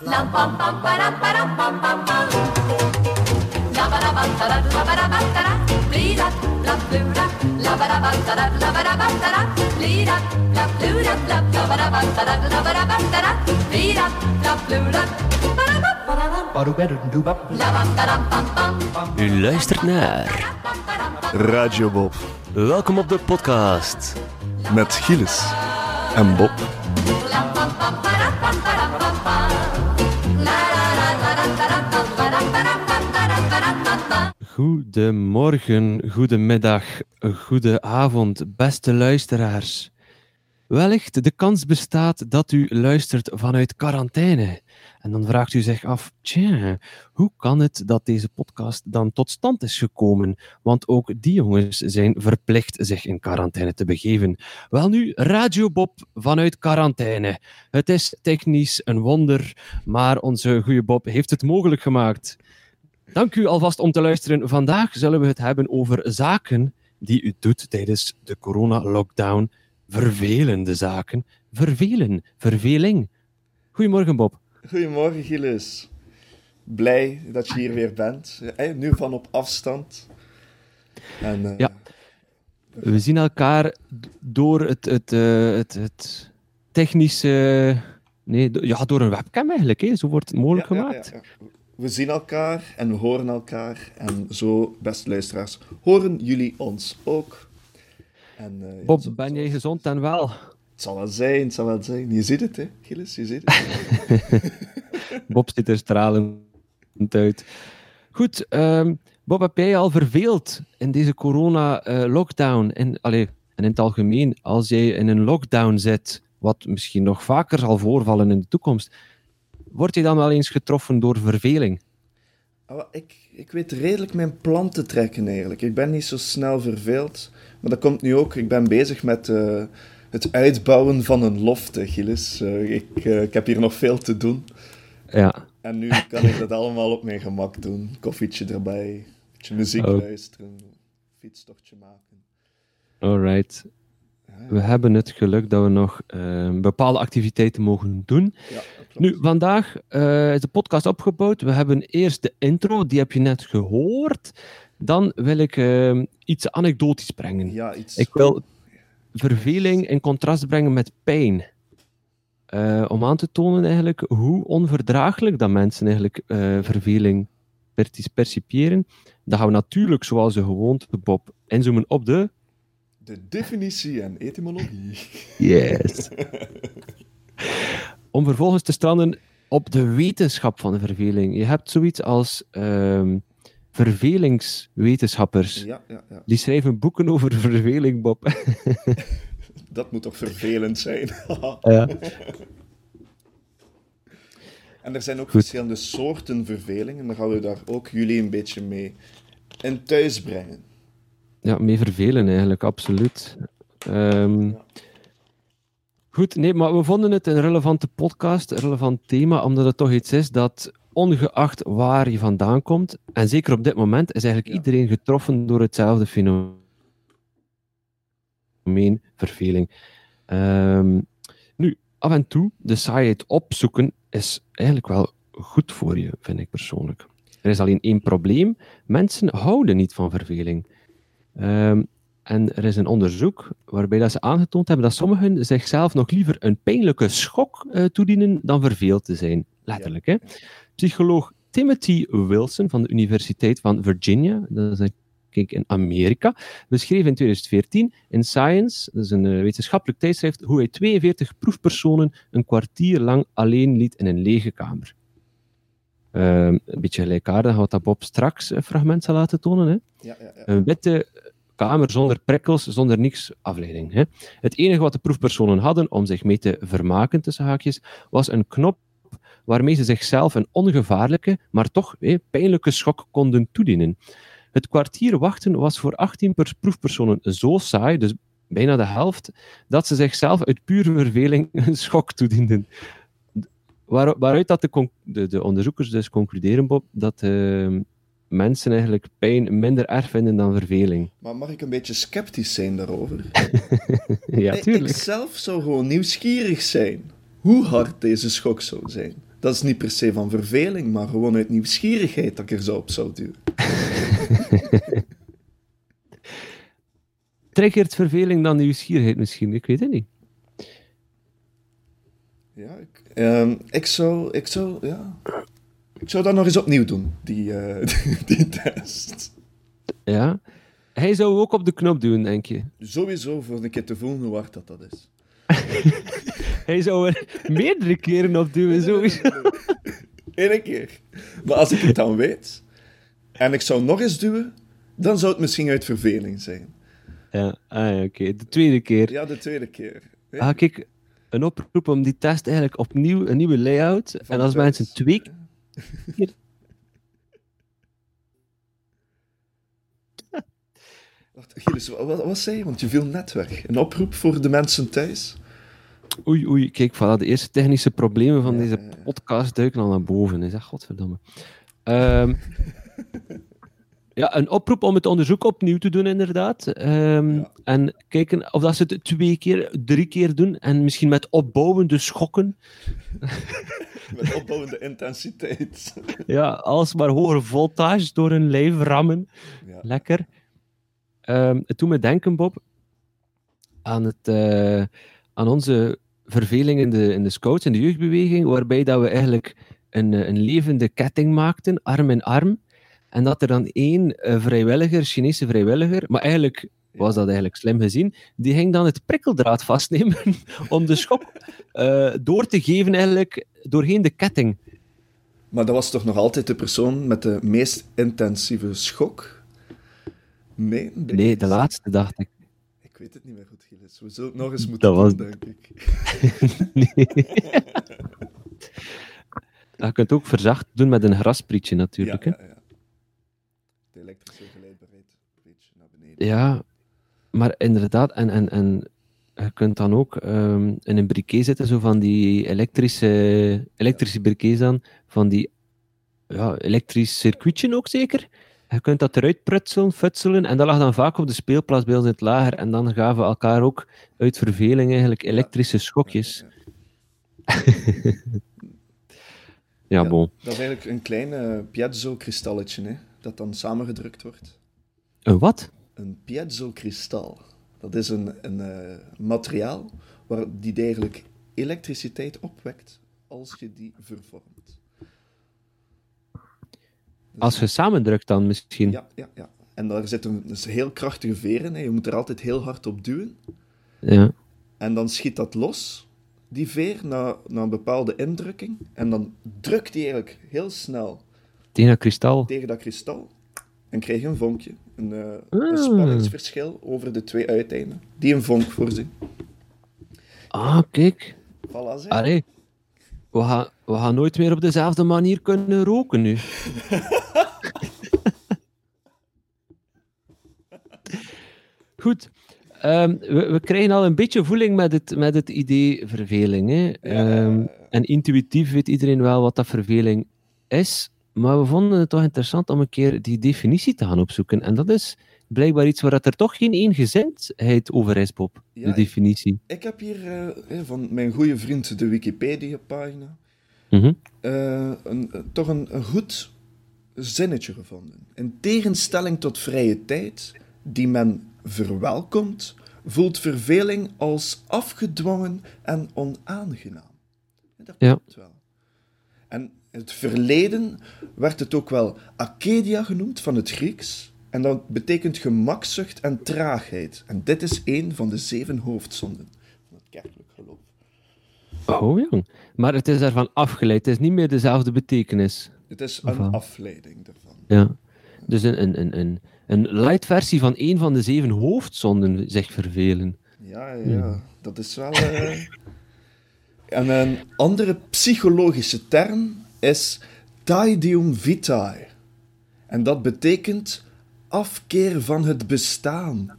Lam pam pam param param pam pam pam. La ba da ba da da la ba da ba da da. Blee da la blue da la ba da ba da da la ba da ba da da. Blee da la blue da la la ba da ba da da la ba da ba da da. Blee da la blue da. Ba da ba ba da ba. La ba da ram pam pam. U luistert naar. Radio Bob Welkom op de podcast. met Gilles en Bob. Goedemorgen, goedemiddag, goede avond, beste luisteraars. Wellicht de kans bestaat dat u luistert vanuit quarantaine. En dan vraagt u zich af, tja, hoe kan het dat deze podcast dan tot stand is gekomen? Want ook die jongens zijn verplicht zich in quarantaine te begeven. Wel nu, Radio Bob vanuit quarantaine. Het is technisch een wonder, maar onze goede Bob heeft het mogelijk gemaakt. Dank u alvast om te luisteren. Vandaag zullen we het hebben over zaken die u doet tijdens de corona-lockdown. Vervelende zaken. Vervelen. Verveling. Goedemorgen, Bob. Goedemorgen Gilles. Blij dat je hier weer bent. Nu van op afstand. En, eh, Ja. We zien elkaar door het, het, eh, het, het technische... Nee, ja, door een webcam eigenlijk. Hè. Zo wordt het mogelijk ja, gemaakt. ja, ja. We zien elkaar en we horen elkaar. En zo, beste luisteraars, horen jullie ons ook. En, eh, ja, Bob, zo- ben jij gezond en wel? Het zal wel zijn, het zal wel zijn. Je ziet het, hè, Gilles, je ziet het. Bob ziet er stralend uit. Goed, ehm, Bob, heb jij je al verveeld in deze corona-lockdown? en, allee, en in het algemeen, als jij in een lockdown zit, wat misschien nog vaker zal voorvallen in de toekomst, word je dan wel eens getroffen door verveling? Ah, ik, ik weet redelijk mijn plan te trekken eigenlijk. Ik ben niet zo snel verveeld. Maar dat komt nu ook. Ik ben bezig met eh, het uitbouwen van een loft, hè, Gilles. Eh, ik, eh, ik heb hier nog veel te doen. Ja, En nu kan ik dat allemaal op mijn gemak doen. Koffietje erbij, beetje muziek Oh. luisteren, fietstochtje maken. alright. We hebben het geluk dat we nog eh, bepaalde activiteiten mogen doen. Ja. Nu, vandaag eh, is de podcast opgebouwd. We hebben eerst de intro, die heb je net gehoord. Dan wil ik eh, iets anekdotisch brengen. Ja, iets... Ik wil verveling in contrast brengen met pijn. Om aan te tonen eigenlijk hoe onverdraaglijk dat mensen eigenlijk verveling percipiëren. Dan gaan we natuurlijk, zoals de gewoonte, Bob, inzoomen op de... De definitie en etymologie. Yes. om vervolgens te stranden op de wetenschap van de verveling. Je hebt zoiets als ehm, vervelingswetenschappers. Ja, ja, ja. Die schrijven boeken over verveling, Bob. Dat moet toch vervelend zijn. Ja. En er zijn ook Goed. verschillende soorten verveling. En dan gaan we daar ook jullie een beetje mee in thuis brengen. Ja, mee vervelen eigenlijk, absoluut. Ehm, Goed, nee, maar we vonden het een relevante podcast, een relevant thema, omdat het toch iets is dat, ongeacht waar je vandaan komt, en zeker op dit moment, is eigenlijk Ja. iedereen getroffen door hetzelfde fenomeen, verveling. Ehm, nu, af en toe de saaiheid opzoeken is eigenlijk wel goed voor je, vind ik persoonlijk. Er is alleen één probleem. Mensen houden niet van verveling. Ehm, en er is een onderzoek waarbij dat ze aangetoond hebben dat sommigen zichzelf nog liever een pijnlijke schok eh, toedienen dan verveeld te zijn. Letterlijk, hè. Psycholoog Timothy Wilson van de Universiteit van Virginia, dat is denk ik in Amerika, beschreef in 2014 in Science, dat is een eh, wetenschappelijk tijdschrift, hoe hij 42 proefpersonen een kwartier lang alleen liet in een lege kamer. Ehm, een beetje gelijkaardig wat dat Bob straks een fragment zal laten tonen. Hè? Ja, ja, ja. Een witte kamer zonder prikkels, zonder niks afleiding. Hè. Het enige wat de proefpersonen hadden om zich mee te vermaken, tussen haakjes, was een knop waarmee ze zichzelf een ongevaarlijke, maar toch pijnlijke schok konden toedienen. Het kwartier wachten was voor 18 per proefpersonen zo saai, dus bijna de helft, dat ze zichzelf uit pure verveling een schok toedienden. Waar, waaruit dat de, de, de onderzoekers dus concluderen, Bob, dat eh, mensen eigenlijk pijn minder erg vinden dan verveling. Maar mag ik een beetje sceptisch zijn daarover? ja, Ik- tuurlijk. Ik zelf zou gewoon nieuwsgierig zijn hoe hard deze schok zou zijn. Dat is niet per se van verveling, maar gewoon uit nieuwsgierigheid dat ik er zo op zou duwen. Triggert verveling dan nieuwsgierigheid misschien? Ik weet het niet. Ja, ik, ik zou, ik zou, ja, ik zou dat nog eens opnieuw doen, die, eh, die, die test. Ja. Hij zou ook op de knop doen, denk je. Sowieso voor een keer te voelen hoe hard dat, dat is. Hij zou er meerdere keren op duwen, sowieso. Eén keer. Maar als ik het dan weet, en ik zou nog eens duwen, dan zou het misschien uit verveling zijn. Ja, ah, oké. De tweede keer. Ja, de tweede keer. Ah, kijk, een oproep om die test eigenlijk opnieuw, een nieuwe layout. en als mensen twee Wacht, Gilles, wat, wat, wat zei je? Want je viel net weg. Een oproep voor de mensen thuis? Oei, oei, kijk, voilà, de eerste technische problemen van Ja, deze podcast duiken al naar boven. Is dat godverdomme. Ehm, ja, een oproep om het onderzoek opnieuw te doen, inderdaad. Ehm, Ja. En kijken of dat ze het twee keer, drie keer doen. En misschien met opbouwende schokken. Met opbouwende intensiteit. Ja, alsmaar hogere voltage door hun lijf rammen. Ja. Lekker. Ehm, het doet me denken, Bob, aan, het, eh, aan onze verveling in de, in de scouts en de jeugdbeweging, waarbij dat we eigenlijk een, eh, een levende ketting maakten, arm in arm. En dat er dan één eh, vrijwilliger, Chinese vrijwilliger, maar eigenlijk was dat eigenlijk slim gezien, die ging dan het prikkeldraad vastnemen om de schok eh, door te geven eigenlijk doorheen de ketting. Maar dat was toch nog altijd de persoon met de meest intensieve schok? Nee? Nee, de laatste dacht ik. Ik weet het niet meer goed, Gilles. We zullen het nog eens moeten Dat was- doen, denk ik. Nee. Je kunt ook verzacht doen met een grasprietje natuurlijk. ja, hè. ja, ja. De elektrische geleidbaarheid een beetje naar beneden. Ja, maar inderdaad, en, en, en je kunt dan ook ehm, in een briquet zitten, zo van die elektrische, elektrische briquets dan, van die ja, elektrisch circuitje ook zeker. Je kunt dat eruit prutselen, futselen, en dat lag dan vaak op de speelplaats bij ons in het lager, en dan gaven we elkaar ook uit verveling eigenlijk elektrische schokjes. Ja, Ja, Ja. bon. Dat is eigenlijk een klein eh, piezo-kristalletje, hè, dat dan samengedrukt wordt. Een wat? Een piezo-kristal. Dat is een, een eh, materiaal waar die eigenlijk elektriciteit opwekt als je die vervormt. Als je samendrukt dan misschien. Ja, ja, ja. En daar zit een, dus heel krachtige veer in. Hè. Je moet er altijd heel hard op duwen. Ja. En dan schiet dat los, die veer, na, na een bepaalde indrukking. En dan drukt die eigenlijk heel snel Tegen dat kristal. tegen dat kristal. En krijg je een vonkje. Een, eh, een spanningsverschil over de twee uiteinden. Die een vonk voorzien. Ah, kijk. Voilà, zeg. Allee. We gaan, we gaan nooit meer op dezelfde manier kunnen roken nu. Goed. Ehm, we, we krijgen al een beetje voeling met het, met het idee verveling. Hè? Ehm, en intuïtief weet iedereen wel wat dat verveling is. Maar we vonden het toch interessant om een keer die definitie te gaan opzoeken. En dat is blijkbaar iets waar er toch geen eengezindheid over is, Bob. Ja, de definitie. Ik heb hier eh, van mijn goede vriend de Wikipedia-pagina Mhm. eh, een, eh, toch een, een goed zinnetje gevonden. In tegenstelling tot vrije tijd, die men verwelkomt, voelt verveling als afgedwongen en onaangenaam. Dat Ja. klopt wel. En in het verleden werd het ook wel akedia genoemd van het Grieks. En dat betekent gemakzucht en traagheid. En dit is een van de zeven hoofdzonden van het kerkelijk geloof. Oh, jong. Maar het is daarvan afgeleid. Het is niet meer dezelfde betekenis. Het is een afleiding daarvan. Ja. Dus een, een, een, een, een light versie van een van de zeven hoofdzonden, zegt vervelen. Ja, ja, dat is wel. eh, En een andere psychologische term is taidium vitae. En dat betekent afkeer van het bestaan.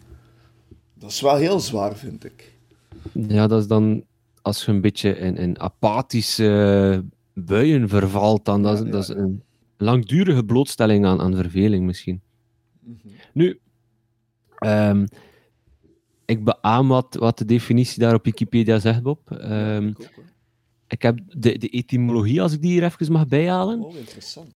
Dat is wel heel zwaar, vind ik. Ja, dat is dan als je een beetje in, in apathische buien vervalt, dan dat, is- Ja, ja, dat is ja. een langdurige blootstelling aan, aan verveling misschien. Nu, ehm, ik beaam wat, wat de definitie daar op Wikipedia zegt, Bob. Hoor. Ik heb de, de etymologie, als ik die hier even mag bijhalen. Oh, interessant.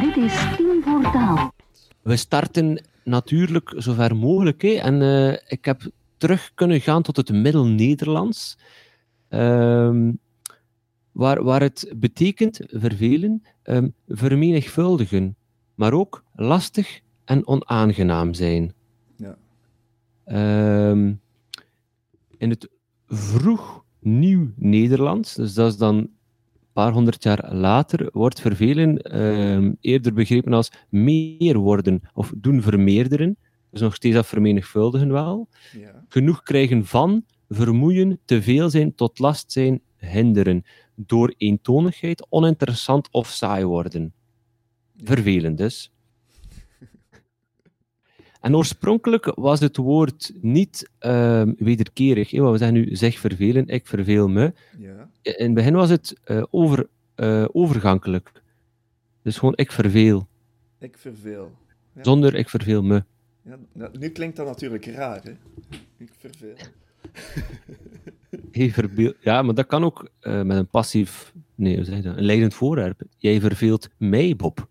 Dit is Team voor Taal. We starten natuurlijk zover mogelijk. Hè. En eh, ik heb terug kunnen gaan tot het Middel-Nederlands. Ehm, waar, waar het betekent vervelen, ehm, vermenigvuldigen, maar ook lastig en onaangenaam zijn. Ehm, in het vroeg nieuw Nederlands, dus dat is dan een paar honderd jaar later, wordt vervelen ehm, eerder begrepen als meer worden of doen vermeerderen. Dus nog steeds dat vermenigvuldigen wel. Ja. Genoeg krijgen van, vermoeien, te veel zijn, tot last zijn, hinderen. Door eentonigheid, oninteressant of saai worden. Vervelend dus. En oorspronkelijk was het woord niet ehm, wederkerig. hè, want we zeggen nu zeg vervelen, ik verveel me. Ja. In het begin was het eh, over, eh, overgankelijk. Dus gewoon ik verveel, Ik verveel. Ja. zonder ik verveel me. Ja, nou, nu klinkt dat natuurlijk raar, hè? Ik verveel. Hey, verbeel... Ja, maar dat kan ook eh, met een passief, nee, hoe zeg je dat? Een leidend voorwerp. Jij verveelt mij, Bob.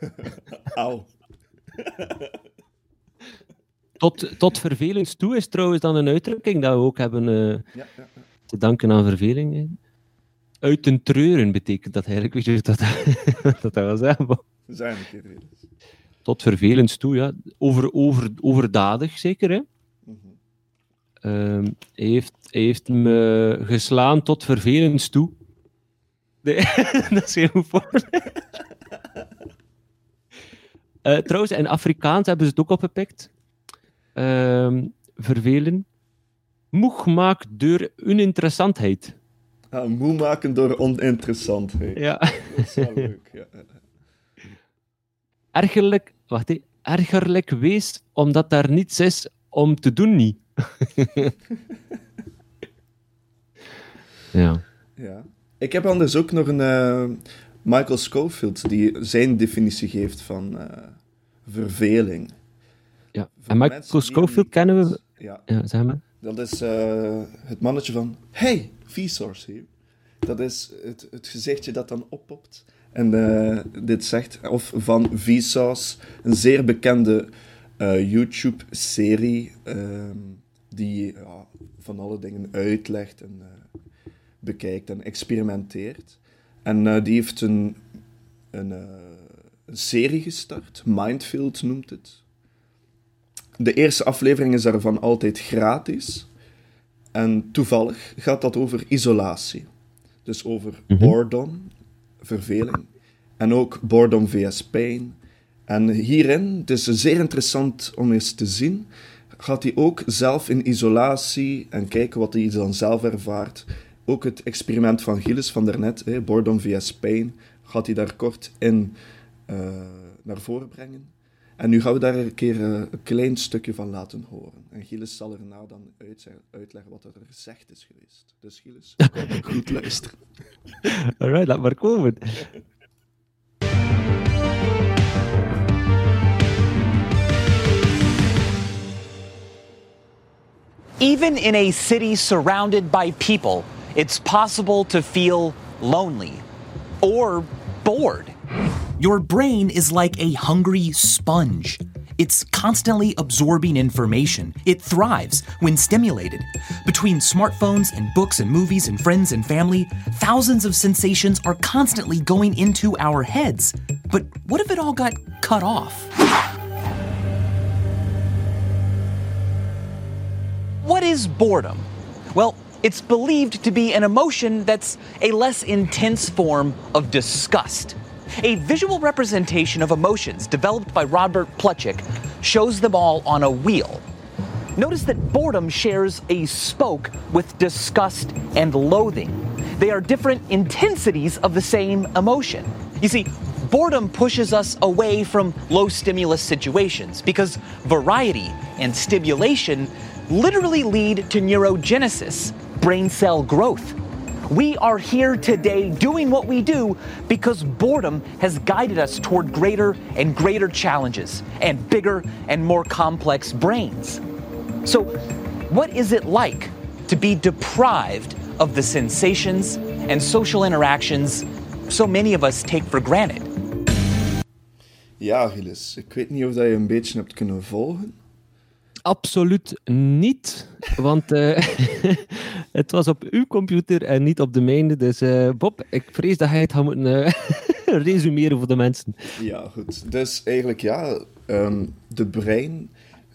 Auw. Tot, tot vervelens toe is trouwens dan een uitdrukking dat we ook hebben eh, Ja, ja, te danken aan verveling. hè. Uit den treuren betekent dat eigenlijk. Weet je dat, dat wil zeggen? Bob? We zijn een. Tot vervelens toe, ja. Over, over, overdadig zeker, hè. Mhm. Ehm, hij, heeft, hij heeft me geslaan tot vervelens toe. Nee, dat is heel goed voor. Eh, trouwens, in Afrikaans hebben ze het ook opgepikt. Ehm, vervelen. Moeg maakt door uninteressantheid. Ah, moe maken door oninteressantheid. Ja. Dat is wel leuk. Ja. ja. Ergerlijk, wacht hè. Ergerlijk wees, omdat daar niets is om te doen, niet. ja. Ja. Ik heb anders ook nog een eh, Michael Schofield die zijn definitie geeft van eh, verveling. ja. Voor En Michael Schofield kennen we... Ja, Ja, zeg maar. dat is eh, het mannetje van Hey, Vsauce hier. Dat is het, het gezichtje dat dan oppopt. En eh, dit zegt, of van Vsauce, een zeer bekende YouTube-serie ehm, die ja, van alle dingen uitlegt en bekijkt en experimenteert. En eh, die heeft een, een, eh, een serie gestart, Mindfield noemt het. De eerste aflevering is daarvan altijd gratis. En toevallig gaat dat over isolatie. Dus over Mhm. boredom, verveling. En ook boredom vs pain. En hierin, het is zeer interessant om eens te zien, gaat hij ook zelf in isolatie en kijken wat hij dan zelf ervaart. Ook het experiment van Gilles van daarnet, hè, boredom vs pain, gaat hij daar kort in eh, naar voren brengen. En nu gaan we daar een keer eh, een klein stukje van laten horen. En Gilles zal erna dan uitleggen wat er gezegd is geweest. Dus Gilles, kom goed luisteren. Alright, laat maar komen. Even in a city surrounded by people, it's possible to feel lonely or bored. Your brain is like a hungry sponge. It's constantly absorbing information. It thrives when stimulated. Between smartphones and books and movies and friends and family, thousands of sensations are constantly going into our heads. But what if it all got cut off? What is boredom? Well, it's believed to be an emotion that's a less intense form of disgust. A visual representation of emotions developed by Robert Plutchik shows them all on a wheel. Notice that boredom shares a spoke with disgust and loathing. They are different intensities of the same emotion. You see, boredom pushes us away from low stimulus situations because variety and stimulation literally lead to neurogenesis, brain cell growth. We are here today doing what we do because boredom has guided us toward greater and greater challenges and bigger and more complex brains. So, what is it like to be deprived of the sensations and social interactions so many of us take for granted? Ja, Gilles, ik weet niet of je een beetje hebt kunnen volgen. Absoluut niet, want eh, het was op uw computer en niet op de mijne. Dus eh, Bob, ik vrees dat hij het gaat moeten eh, resumeren voor de mensen. Ja, goed. Dus eigenlijk, ja, ehm, de brein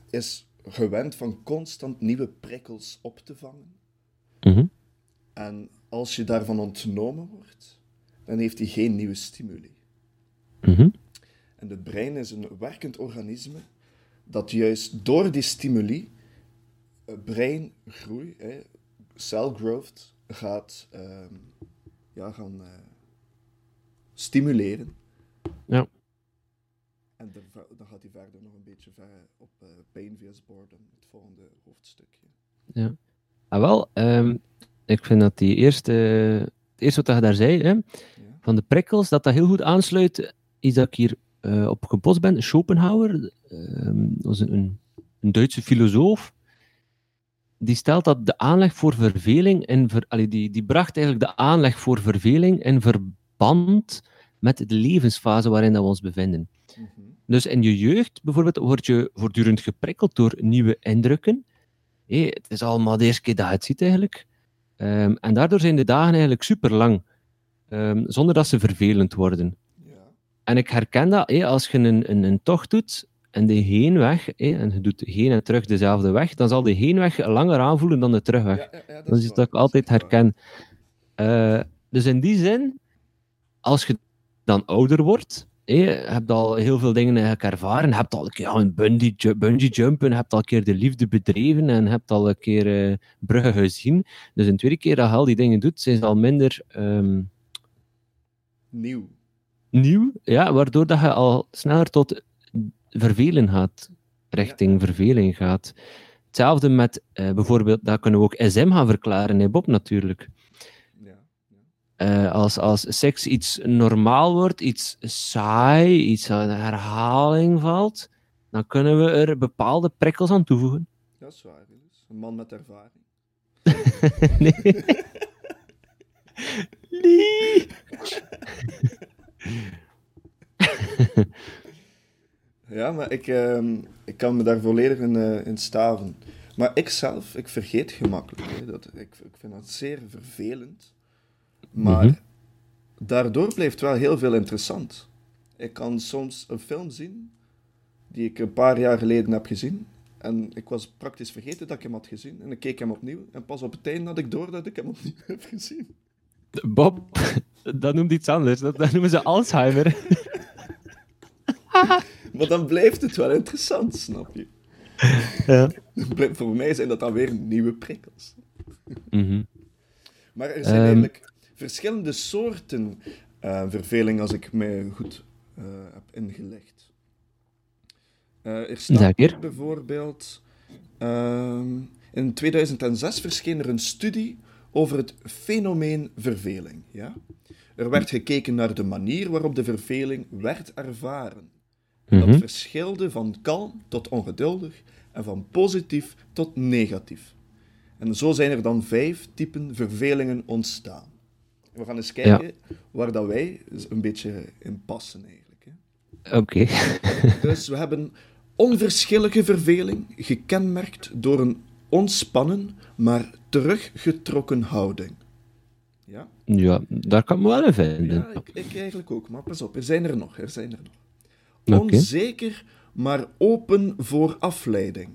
is gewend van constant nieuwe prikkels op te vangen. Mhm. En als je daarvan ontnomen wordt, dan heeft hij geen nieuwe stimuli. Mhm. En het brein is een werkend organisme dat juist door die stimuli eh, breingroei, hè, cell growth, gaat, ehm, ja, gaan eh, stimuleren. Ja. En dan, gaat hij verder nog een beetje ver op uh, pain vs boredom, het volgende hoofdstukje. Ah, wel, ehm, ik vind dat die eerste, het eerste wat je daar zei, hè, van de prikkels, dat dat heel goed aansluit, is dat ik hier eh, op gebost ben. Schopenhauer, ehm, was een, een, een Duitse filosoof, die stelt dat de aanleg voor verveling, en ver, allee, die, die bracht eigenlijk de aanleg voor verveling in verband met de levensfase waarin dat we ons bevinden. Dus in je jeugd bijvoorbeeld word je voortdurend geprikkeld door nieuwe indrukken. Hé, het is allemaal de eerste keer dat je het ziet eigenlijk. Ehm, en daardoor zijn de dagen eigenlijk super lang, zonder dat ze vervelend worden. En ik herken dat, hé, als je een, een, een tocht doet en de heenweg, hé, en je doet heen en terug dezelfde weg, dan zal de heenweg langer aanvoelen dan de terugweg. Ja, ja, dat dat is ik altijd herken. Eh, dus in die zin, als je dan ouder wordt, hé, je hebt al heel veel dingen eigenlijk ervaren, je hebt al een keer aan bungee, bungee jumpen, je hebt al een keer de liefde bedreven en je hebt al een keer eh, bruggen gezien. Dus een tweede keer dat je al die dingen doet, zijn ze al minder ehm, Nieuw. Nieuw, ja, waardoor dat je al sneller tot vervelen gaat, richting verveling gaat. Hetzelfde met eh, bijvoorbeeld, dat kunnen we ook SM gaan verklaren, hè, Bob, natuurlijk. Ja. Eh, als, als seks iets normaal wordt, iets saai, iets aan herhaling valt, dan kunnen we er bepaalde prikkels aan toevoegen. Dat is waar, Gilles. Een man met ervaring. nee. Ja, maar ik, ehm, ik kan me daar volledig in, eh, in staven. Maar ik zelf, ik vergeet gemakkelijk. Hè. Dat, ik, ik vind dat zeer vervelend. Maar Mhm. daardoor blijft wel heel veel interessant. Ik kan soms een film zien die ik een paar jaar geleden heb gezien. En ik was praktisch vergeten dat ik hem had gezien. En ik keek hem opnieuw. En pas op het einde had ik door dat ik hem opnieuw heb gezien. Bob, dat noemt iets anders. Dat, dat noemen ze Alzheimer. Maar dan blijft het wel interessant, snap je? ja. Voor mij zijn dat dan weer nieuwe prikkels. Mhm. Maar er zijn Ehm. eigenlijk verschillende soorten eh, verveling, als ik mij goed eh, heb ingelegd. Eh, er staat bijvoorbeeld... ehm, in 2006 verscheen er een studie over het fenomeen verveling. Ja? Er werd gekeken naar de manier waarop de verveling werd ervaren. Dat Mhm. verschilde van kalm tot ongeduldig en van positief tot negatief. En zo zijn er dan vijf typen vervelingen ontstaan. We gaan eens kijken waar dat wij een beetje in passen eigenlijk. Oké. Dus we hebben onverschillige verveling, gekenmerkt door een ontspannen, maar teruggetrokken houding. Ja, ja, daar kan ik me wel in vinden. ja ik, ik eigenlijk ook, maar pas op, er zijn er nog, er zijn er nog. Onzeker, maar open voor afleiding.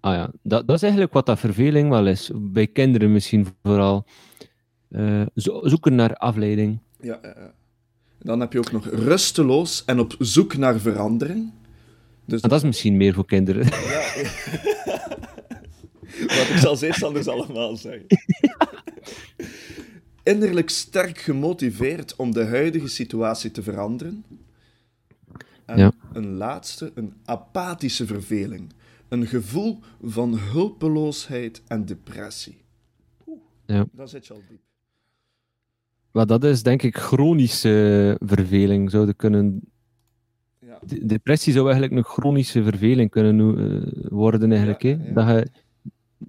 Ah ja, dat, dat is eigenlijk wat dat verveling wel is. Bij kinderen misschien vooral. Eh, zo- zoeken naar afleiding. Ja, ja, ja. Dan heb je ook nog rusteloos en op zoek naar verandering. Dus dat is misschien meer voor kinderen. Wat ik zal eerst anders allemaal zeggen. Innerlijk sterk gemotiveerd om de huidige situatie te veranderen. En Ja. een laatste, een apathische verveling. Een gevoel van hulpeloosheid en depressie. Oeh, Ja. Dan zit je al diep. Maar dat is denk ik chronische verveling, zouden kunnen Ja, Ja. de- depressie zou eigenlijk een chronische verveling kunnen eh, worden, eigenlijk. Ja, hè? Dat je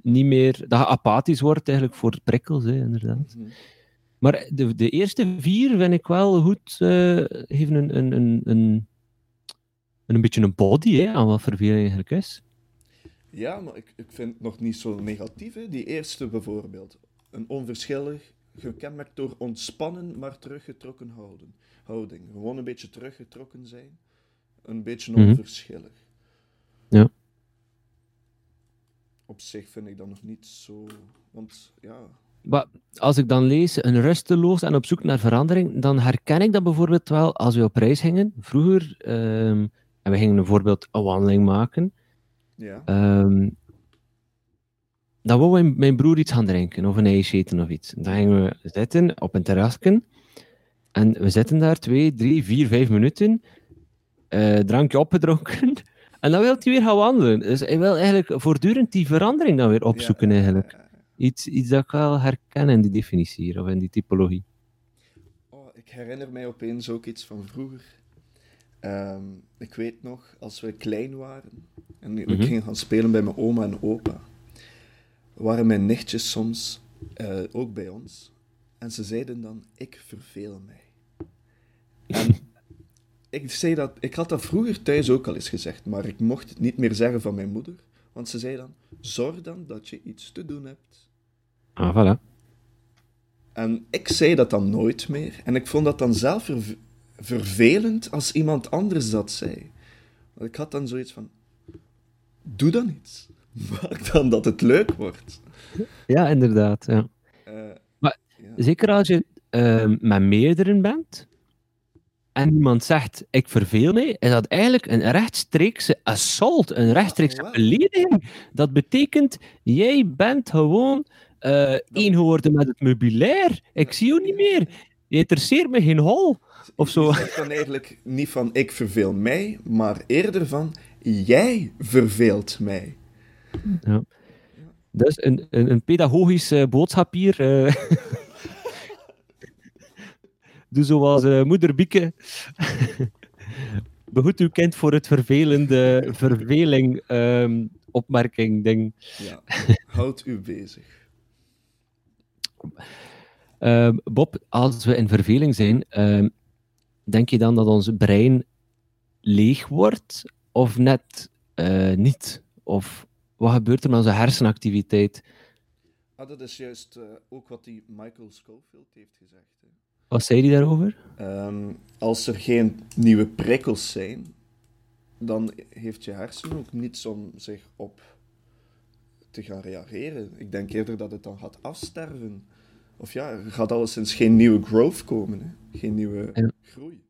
niet meer, dat je apathisch wordt eigenlijk voor prikkels, hè, inderdaad. Mhm. Maar de, de eerste vier vind ik wel goed, eh, geven een, een, een, een, een beetje een body hè, aan wat verveling eigenlijk is. Ja, maar ik, ik vind het nog niet zo negatief. Hè. Die eerste bijvoorbeeld. Een onverschillig, gekenmerkt door ontspannen, maar teruggetrokken houden. houding. Gewoon een beetje teruggetrokken zijn. Een beetje Mhm. onverschillig. Ja. Op zich vind ik dat nog niet zo... Want ja, Maar als ik dan lees een rusteloos en op zoek naar verandering, dan herken ik dat bijvoorbeeld wel als we op reis gingen. Vroeger, ehm, en we gingen bijvoorbeeld een wandeling maken, ja. ehm, dan wou mijn, mijn broer iets gaan drinken of een ijsje eten of iets. Dan gingen we zitten op een terrasje en we zitten daar twee, drie, vier, vijf minuten, eh, drankje opgedronken en dan wil hij weer gaan wandelen. Dus hij wil eigenlijk voortdurend die verandering dan weer opzoeken Ja, eigenlijk. Iets, iets dat ik wel herken in die definitie hier, of in die typologie. Oh, ik herinner mij opeens ook iets van vroeger. Ehm, ik weet nog, als we klein waren en ik Mhm. ging gaan spelen bij mijn oma en opa, waren mijn nichtjes soms eh, ook bij ons. En ze zeiden dan, ik verveel mij. En ik, zei dat, ik had dat vroeger thuis ook al eens gezegd, maar ik mocht het niet meer zeggen van mijn moeder. Want ze zei dan, zorg dan dat je iets te doen hebt. Ah, voilà. En ik zei dat dan nooit meer. En ik vond dat dan zelf vervelend als iemand anders dat zei. Want ik had dan zoiets van: doe dan iets. Maak dan dat het leuk wordt. Ja, inderdaad. Ja. Eh, Maar- ja. Zeker als je ehm, met meerdere bent en iemand zegt, ik verveel mij, is dat eigenlijk een rechtstreekse assault, een rechtstreekse wel. belediging. Dat betekent, jij bent gewoon eh één geworden met het meubilair. Ik zie jou niet meer. Je interesseert me geen hol. Of zo. Je zegt dan eigenlijk niet van ik verveel mij, maar eerder van jij verveelt mij. Dat is een, een, een pedagogisch eh, boodschap hier. eh. Doe zoals eh, moeder Bieke. Behoed uw kind voor het vervelende verveling ehm, opmerking ding. Ja. Houd u bezig. Ehm, Bob, als we in verveling zijn, ehm, denk je dan dat ons brein leeg wordt of net eh, niet? Of wat gebeurt er met onze hersenactiviteit? Ah, dat is juist eh, ook wat die Michael Schofield heeft gezegd. Hè. Wat zei hij daarover? Ehm, als er geen nieuwe prikkels zijn, dan heeft je hersenen ook niets om zich op te gaan reageren. Ik denk eerder dat het dan gaat afsterven. Of ja, er gaat alleszins geen nieuwe growth komen, hè. geen nieuwe. Groei.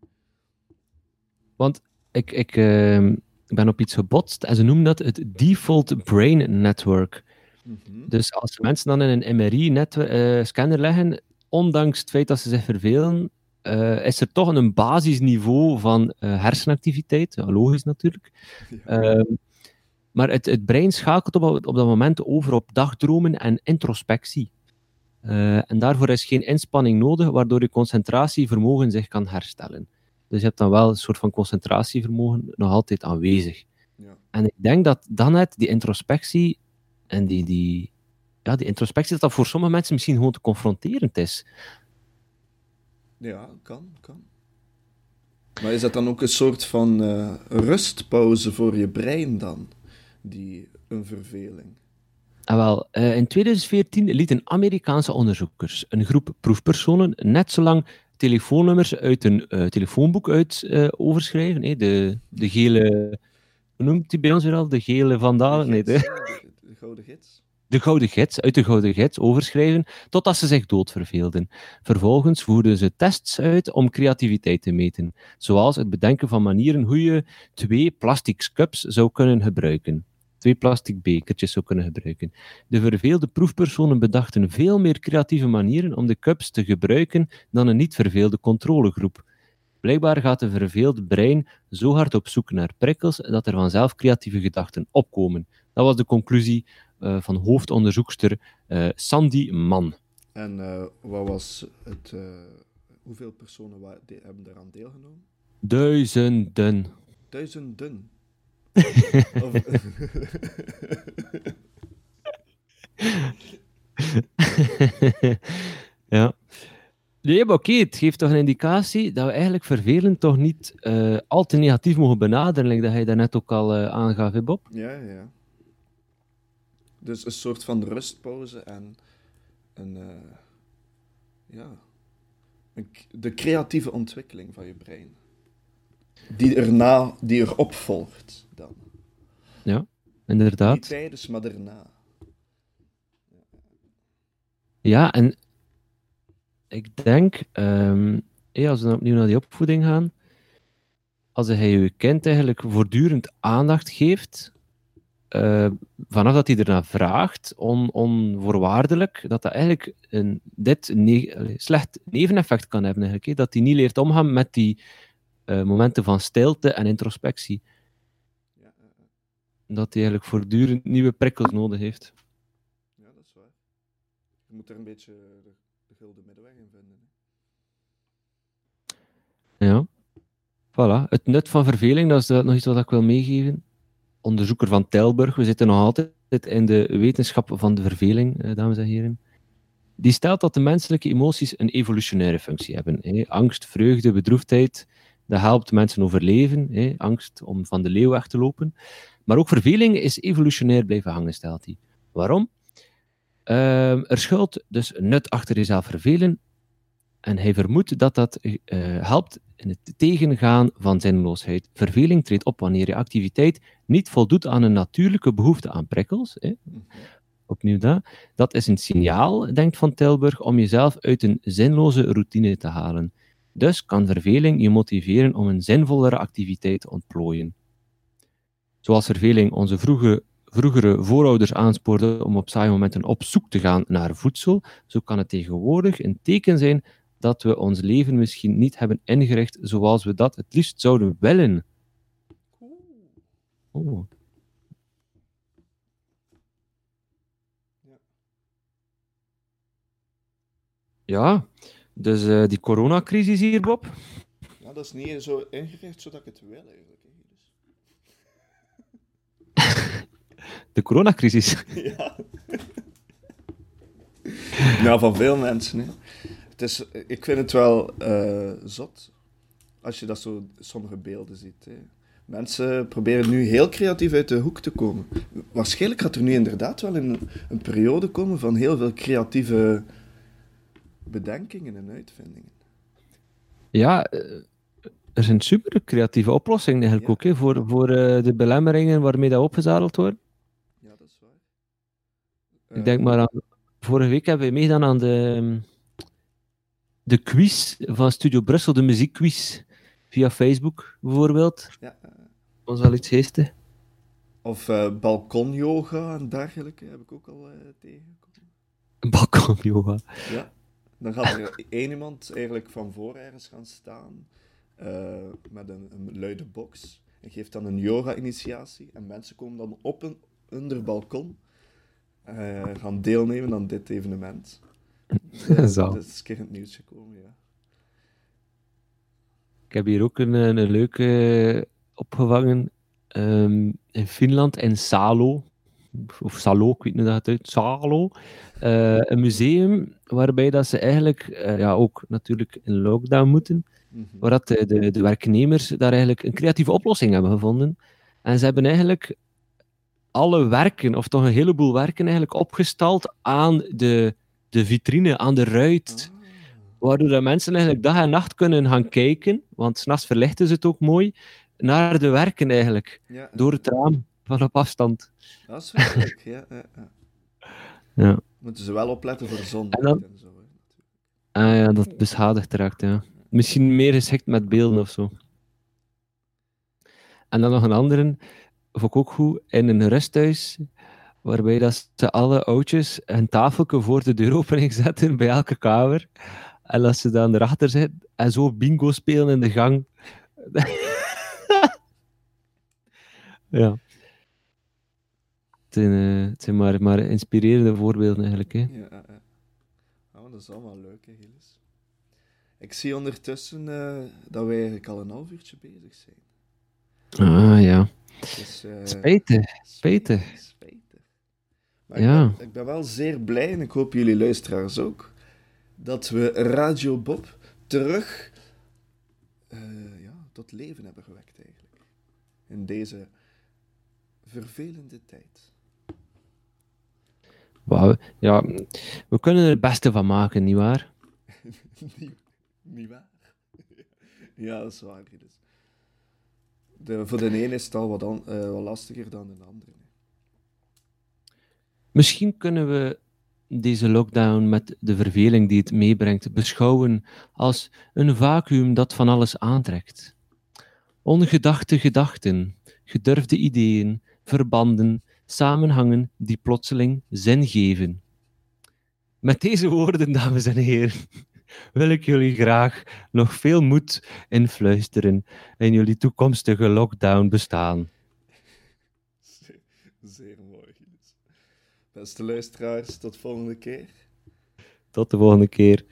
Want ik, ik, ehm, ik ben op iets gebotst en ze noemen dat het Default Brain Network. Mhm. Dus als mensen dan in een MRI-scanner leggen, ondanks het feit dat ze zich vervelen, eh, is er toch een basisniveau van eh, hersenactiviteit. Ja, logisch natuurlijk. Ehm, maar het, het brein schakelt op, op dat moment over op dagdromen en introspectie. Eh, en daarvoor is geen inspanning nodig, waardoor je concentratievermogen zich kan herstellen. Dus je hebt dan wel een soort van concentratievermogen nog altijd aanwezig. Ja. En ik denk dat dan net die introspectie en die, die, ja, die introspectie, dat dat voor sommige mensen misschien gewoon te confronterend is. Ja, kan, kan. Maar is dat dan ook een soort van eh, rustpauze voor je brein dan? Die een verveling. En wel, eh, in 2014 lieten Amerikaanse onderzoekers een groep proefpersonen net zo lang telefoonnummers uit een eh, telefoonboek uit eh, overschrijven. de, de gele... Hoe noemt die bij ons weer al? De gele vandalen? Nee, de, de gouden gids. de gouden gids, uit de gouden gids overschrijven, totdat ze zich doodverveelden. Vervolgens voerden ze tests uit om creativiteit te meten, zoals het bedenken van manieren hoe je twee plastic cups zou kunnen gebruiken. Twee plastic bekertjes zou kunnen gebruiken. De verveelde proefpersonen bedachten veel meer creatieve manieren om de cups te gebruiken dan een niet verveelde controlegroep. Blijkbaar gaat een verveeld brein zo hard op zoek naar prikkels dat er vanzelf creatieve gedachten opkomen. Dat was de conclusie eh, van hoofdonderzoekster eh, Sandy Mann. En eh, wat was het... hoeveel personen hebben daaraan deelgenomen? Duizenden. Duizenden. Of, ja. Nee, maar oké, het geeft toch een indicatie dat we eigenlijk vervelend toch niet eh, al te negatief mogen benaderen, like dat hij daarnet ook al eh, aangaf, hè, Bob? ja, ja. Dus een soort van rustpauze en een, eh, ja, een de creatieve ontwikkeling van je brein. Die erna, die erop volgt dan. Niet Inderdaad. tijdens, maar daarna. Ja, en ik denk, hé, als we dan opnieuw naar die opvoeding gaan, als hij je kind eigenlijk voortdurend aandacht geeft, eh, vanaf dat hij ernaar vraagt, on, onvoorwaardelijk, dat dat eigenlijk een, dit ne slecht neveneffect kan hebben, eigenlijk, dat hij niet leert omgaan met die eh, momenten van stilte en introspectie. Ja, ja, ja. Dat hij eigenlijk voortdurend nieuwe prikkels nodig heeft. ja, dat is waar. Je moet er een beetje de, de gulden middenweg in vinden. hè. Ja. Voilà. Het nut van verveling, dat is eh, nog iets wat ik wil meegeven. Onderzoeker van Tilburg, we zitten nog altijd in de wetenschap van de verveling, eh, dames en heren. Die stelt dat de menselijke emoties een evolutionaire functie hebben. Angst, vreugde, bedroefdheid, dat helpt mensen overleven. Hè. Angst om van de leeuw weg te lopen. Maar ook verveling is evolutionair blijven hangen, stelt hij. Waarom? Ehm, er schuilt dus nut achter jezelf vervelen. En hij vermoedt dat dat eh, helpt in het tegengaan van zinloosheid. Verveling treedt op wanneer je activiteit niet voldoet aan een natuurlijke behoefte aan prikkels. Hè. Opnieuw dat. Dat is een signaal, denkt Van Tilburg, om jezelf uit een zinloze routine te halen. Dus kan verveling je motiveren om een zinvollere activiteit te ontplooien. Zoals verveling onze vroege, vroegere voorouders aanspoorde om op saaie momenten op zoek te gaan naar voedsel, zo kan het tegenwoordig een teken zijn dat we ons leven misschien niet hebben ingericht zoals we dat het liefst zouden willen. Oh. Ja, dus eh, die coronacrisis hier, Bob. Ja, dat is niet zo ingericht zodat ik het wil eigenlijk. hè, Dus. De coronacrisis. Ja. nou, van veel mensen. Hè. Het is, ik vind het wel eh, zot als je dat zo sommige beelden ziet. Hè. Mensen proberen nu heel creatief uit de hoek te komen. Waarschijnlijk gaat er nu inderdaad wel een, een periode komen van heel veel creatieve bedenkingen en uitvindingen. Ja, eh, er zijn super creatieve oplossingen eigenlijk Ja. ook hè, voor, voor eh, de belemmeringen waarmee dat opgezadeld wordt. Ja, dat is waar. Ik denk maar aan. Vorige week hebben we meegedaan aan de, ehm, de quiz van Studio Brussel, de muziekquiz. Via Facebook bijvoorbeeld. Ja, eh, Dat was wel iets geestig. of eh balkonyoga en dergelijke heb ik ook al eh, tegengekomen. Balkon yoga. Ja. Dan gaat er één iemand eigenlijk van voor ergens gaan staan eh, met een, een luide box en geeft dan een yoga-initiatie. En mensen komen dan op een onder balkon eh, gaan deelnemen aan dit evenement. Eh, Zo. Dat is een keer in het nieuws gekomen, ja. Ik heb hier ook een, een, leuke opgevangen. ehm, in Finland, in Salo. Of Salo, ik weet niet hoe dat het uit. Salo. Een museum waarbij dat ze eigenlijk eh, ja, ook natuurlijk in lockdown moeten. Mhm. waar dat de, de, de werknemers daar eigenlijk een creatieve oplossing hebben gevonden. En ze hebben eigenlijk alle werken, of toch een heleboel werken, eigenlijk opgestald aan de, de vitrine, aan de ruit. Ah. Waardoor dat mensen eigenlijk dag en nacht kunnen gaan kijken, want s'nachts verlichten ze het ook mooi, naar de werken eigenlijk, Ja, door het raam, van op afstand. Dat is wel leuk, ja, ja, ja. Moeten ze wel opletten voor zon En dan- en zo. Ah ja, dat beschadigd raakt, ja. Misschien meer geschikt met beelden of zo. En dan nog een andere, vond ik ook goed, in een rusthuis, waarbij dat ze alle oudjes een tafeltje voor de deuropening zetten bij elke kamer. En dat ze dan erachter zitten en zo bingo spelen in de gang. ja. Zijn, eh, het zijn maar, maar inspirerende voorbeelden eigenlijk. Hè. Ja, ja, dat is allemaal leuk, hè, Gilles. Ik zie ondertussen eh, dat wij eigenlijk al een half uurtje bezig zijn. Ah ja. Dus, eh, Spijtig. Spijtig. spijtig. Maar Ja. ik, ben, ik ben wel zeer blij, en ik hoop jullie luisteraars ook, dat we Radio Bob terug ja, tot leven hebben gewekt eigenlijk. In deze vervelende tijd. Wauw. Ja, we kunnen er het beste van maken, nietwaar? niet, niet waar? ja, dat is waar. Dus. De, voor de ene is het al wat, an- eh, wat lastiger dan de andere. Misschien kunnen we deze lockdown met de verveling die het meebrengt beschouwen als een vacuüm dat van alles aantrekt. Ongedachte gedachten, gedurfde ideeën, verbanden, samenhangen die plotseling zin geven. Met deze woorden, dames en heren, wil ik jullie graag nog veel moed influisteren in jullie toekomstige lockdown bestaan. Zeer, zeer mooi. Beste luisteraars, tot volgende keer. Tot de volgende keer.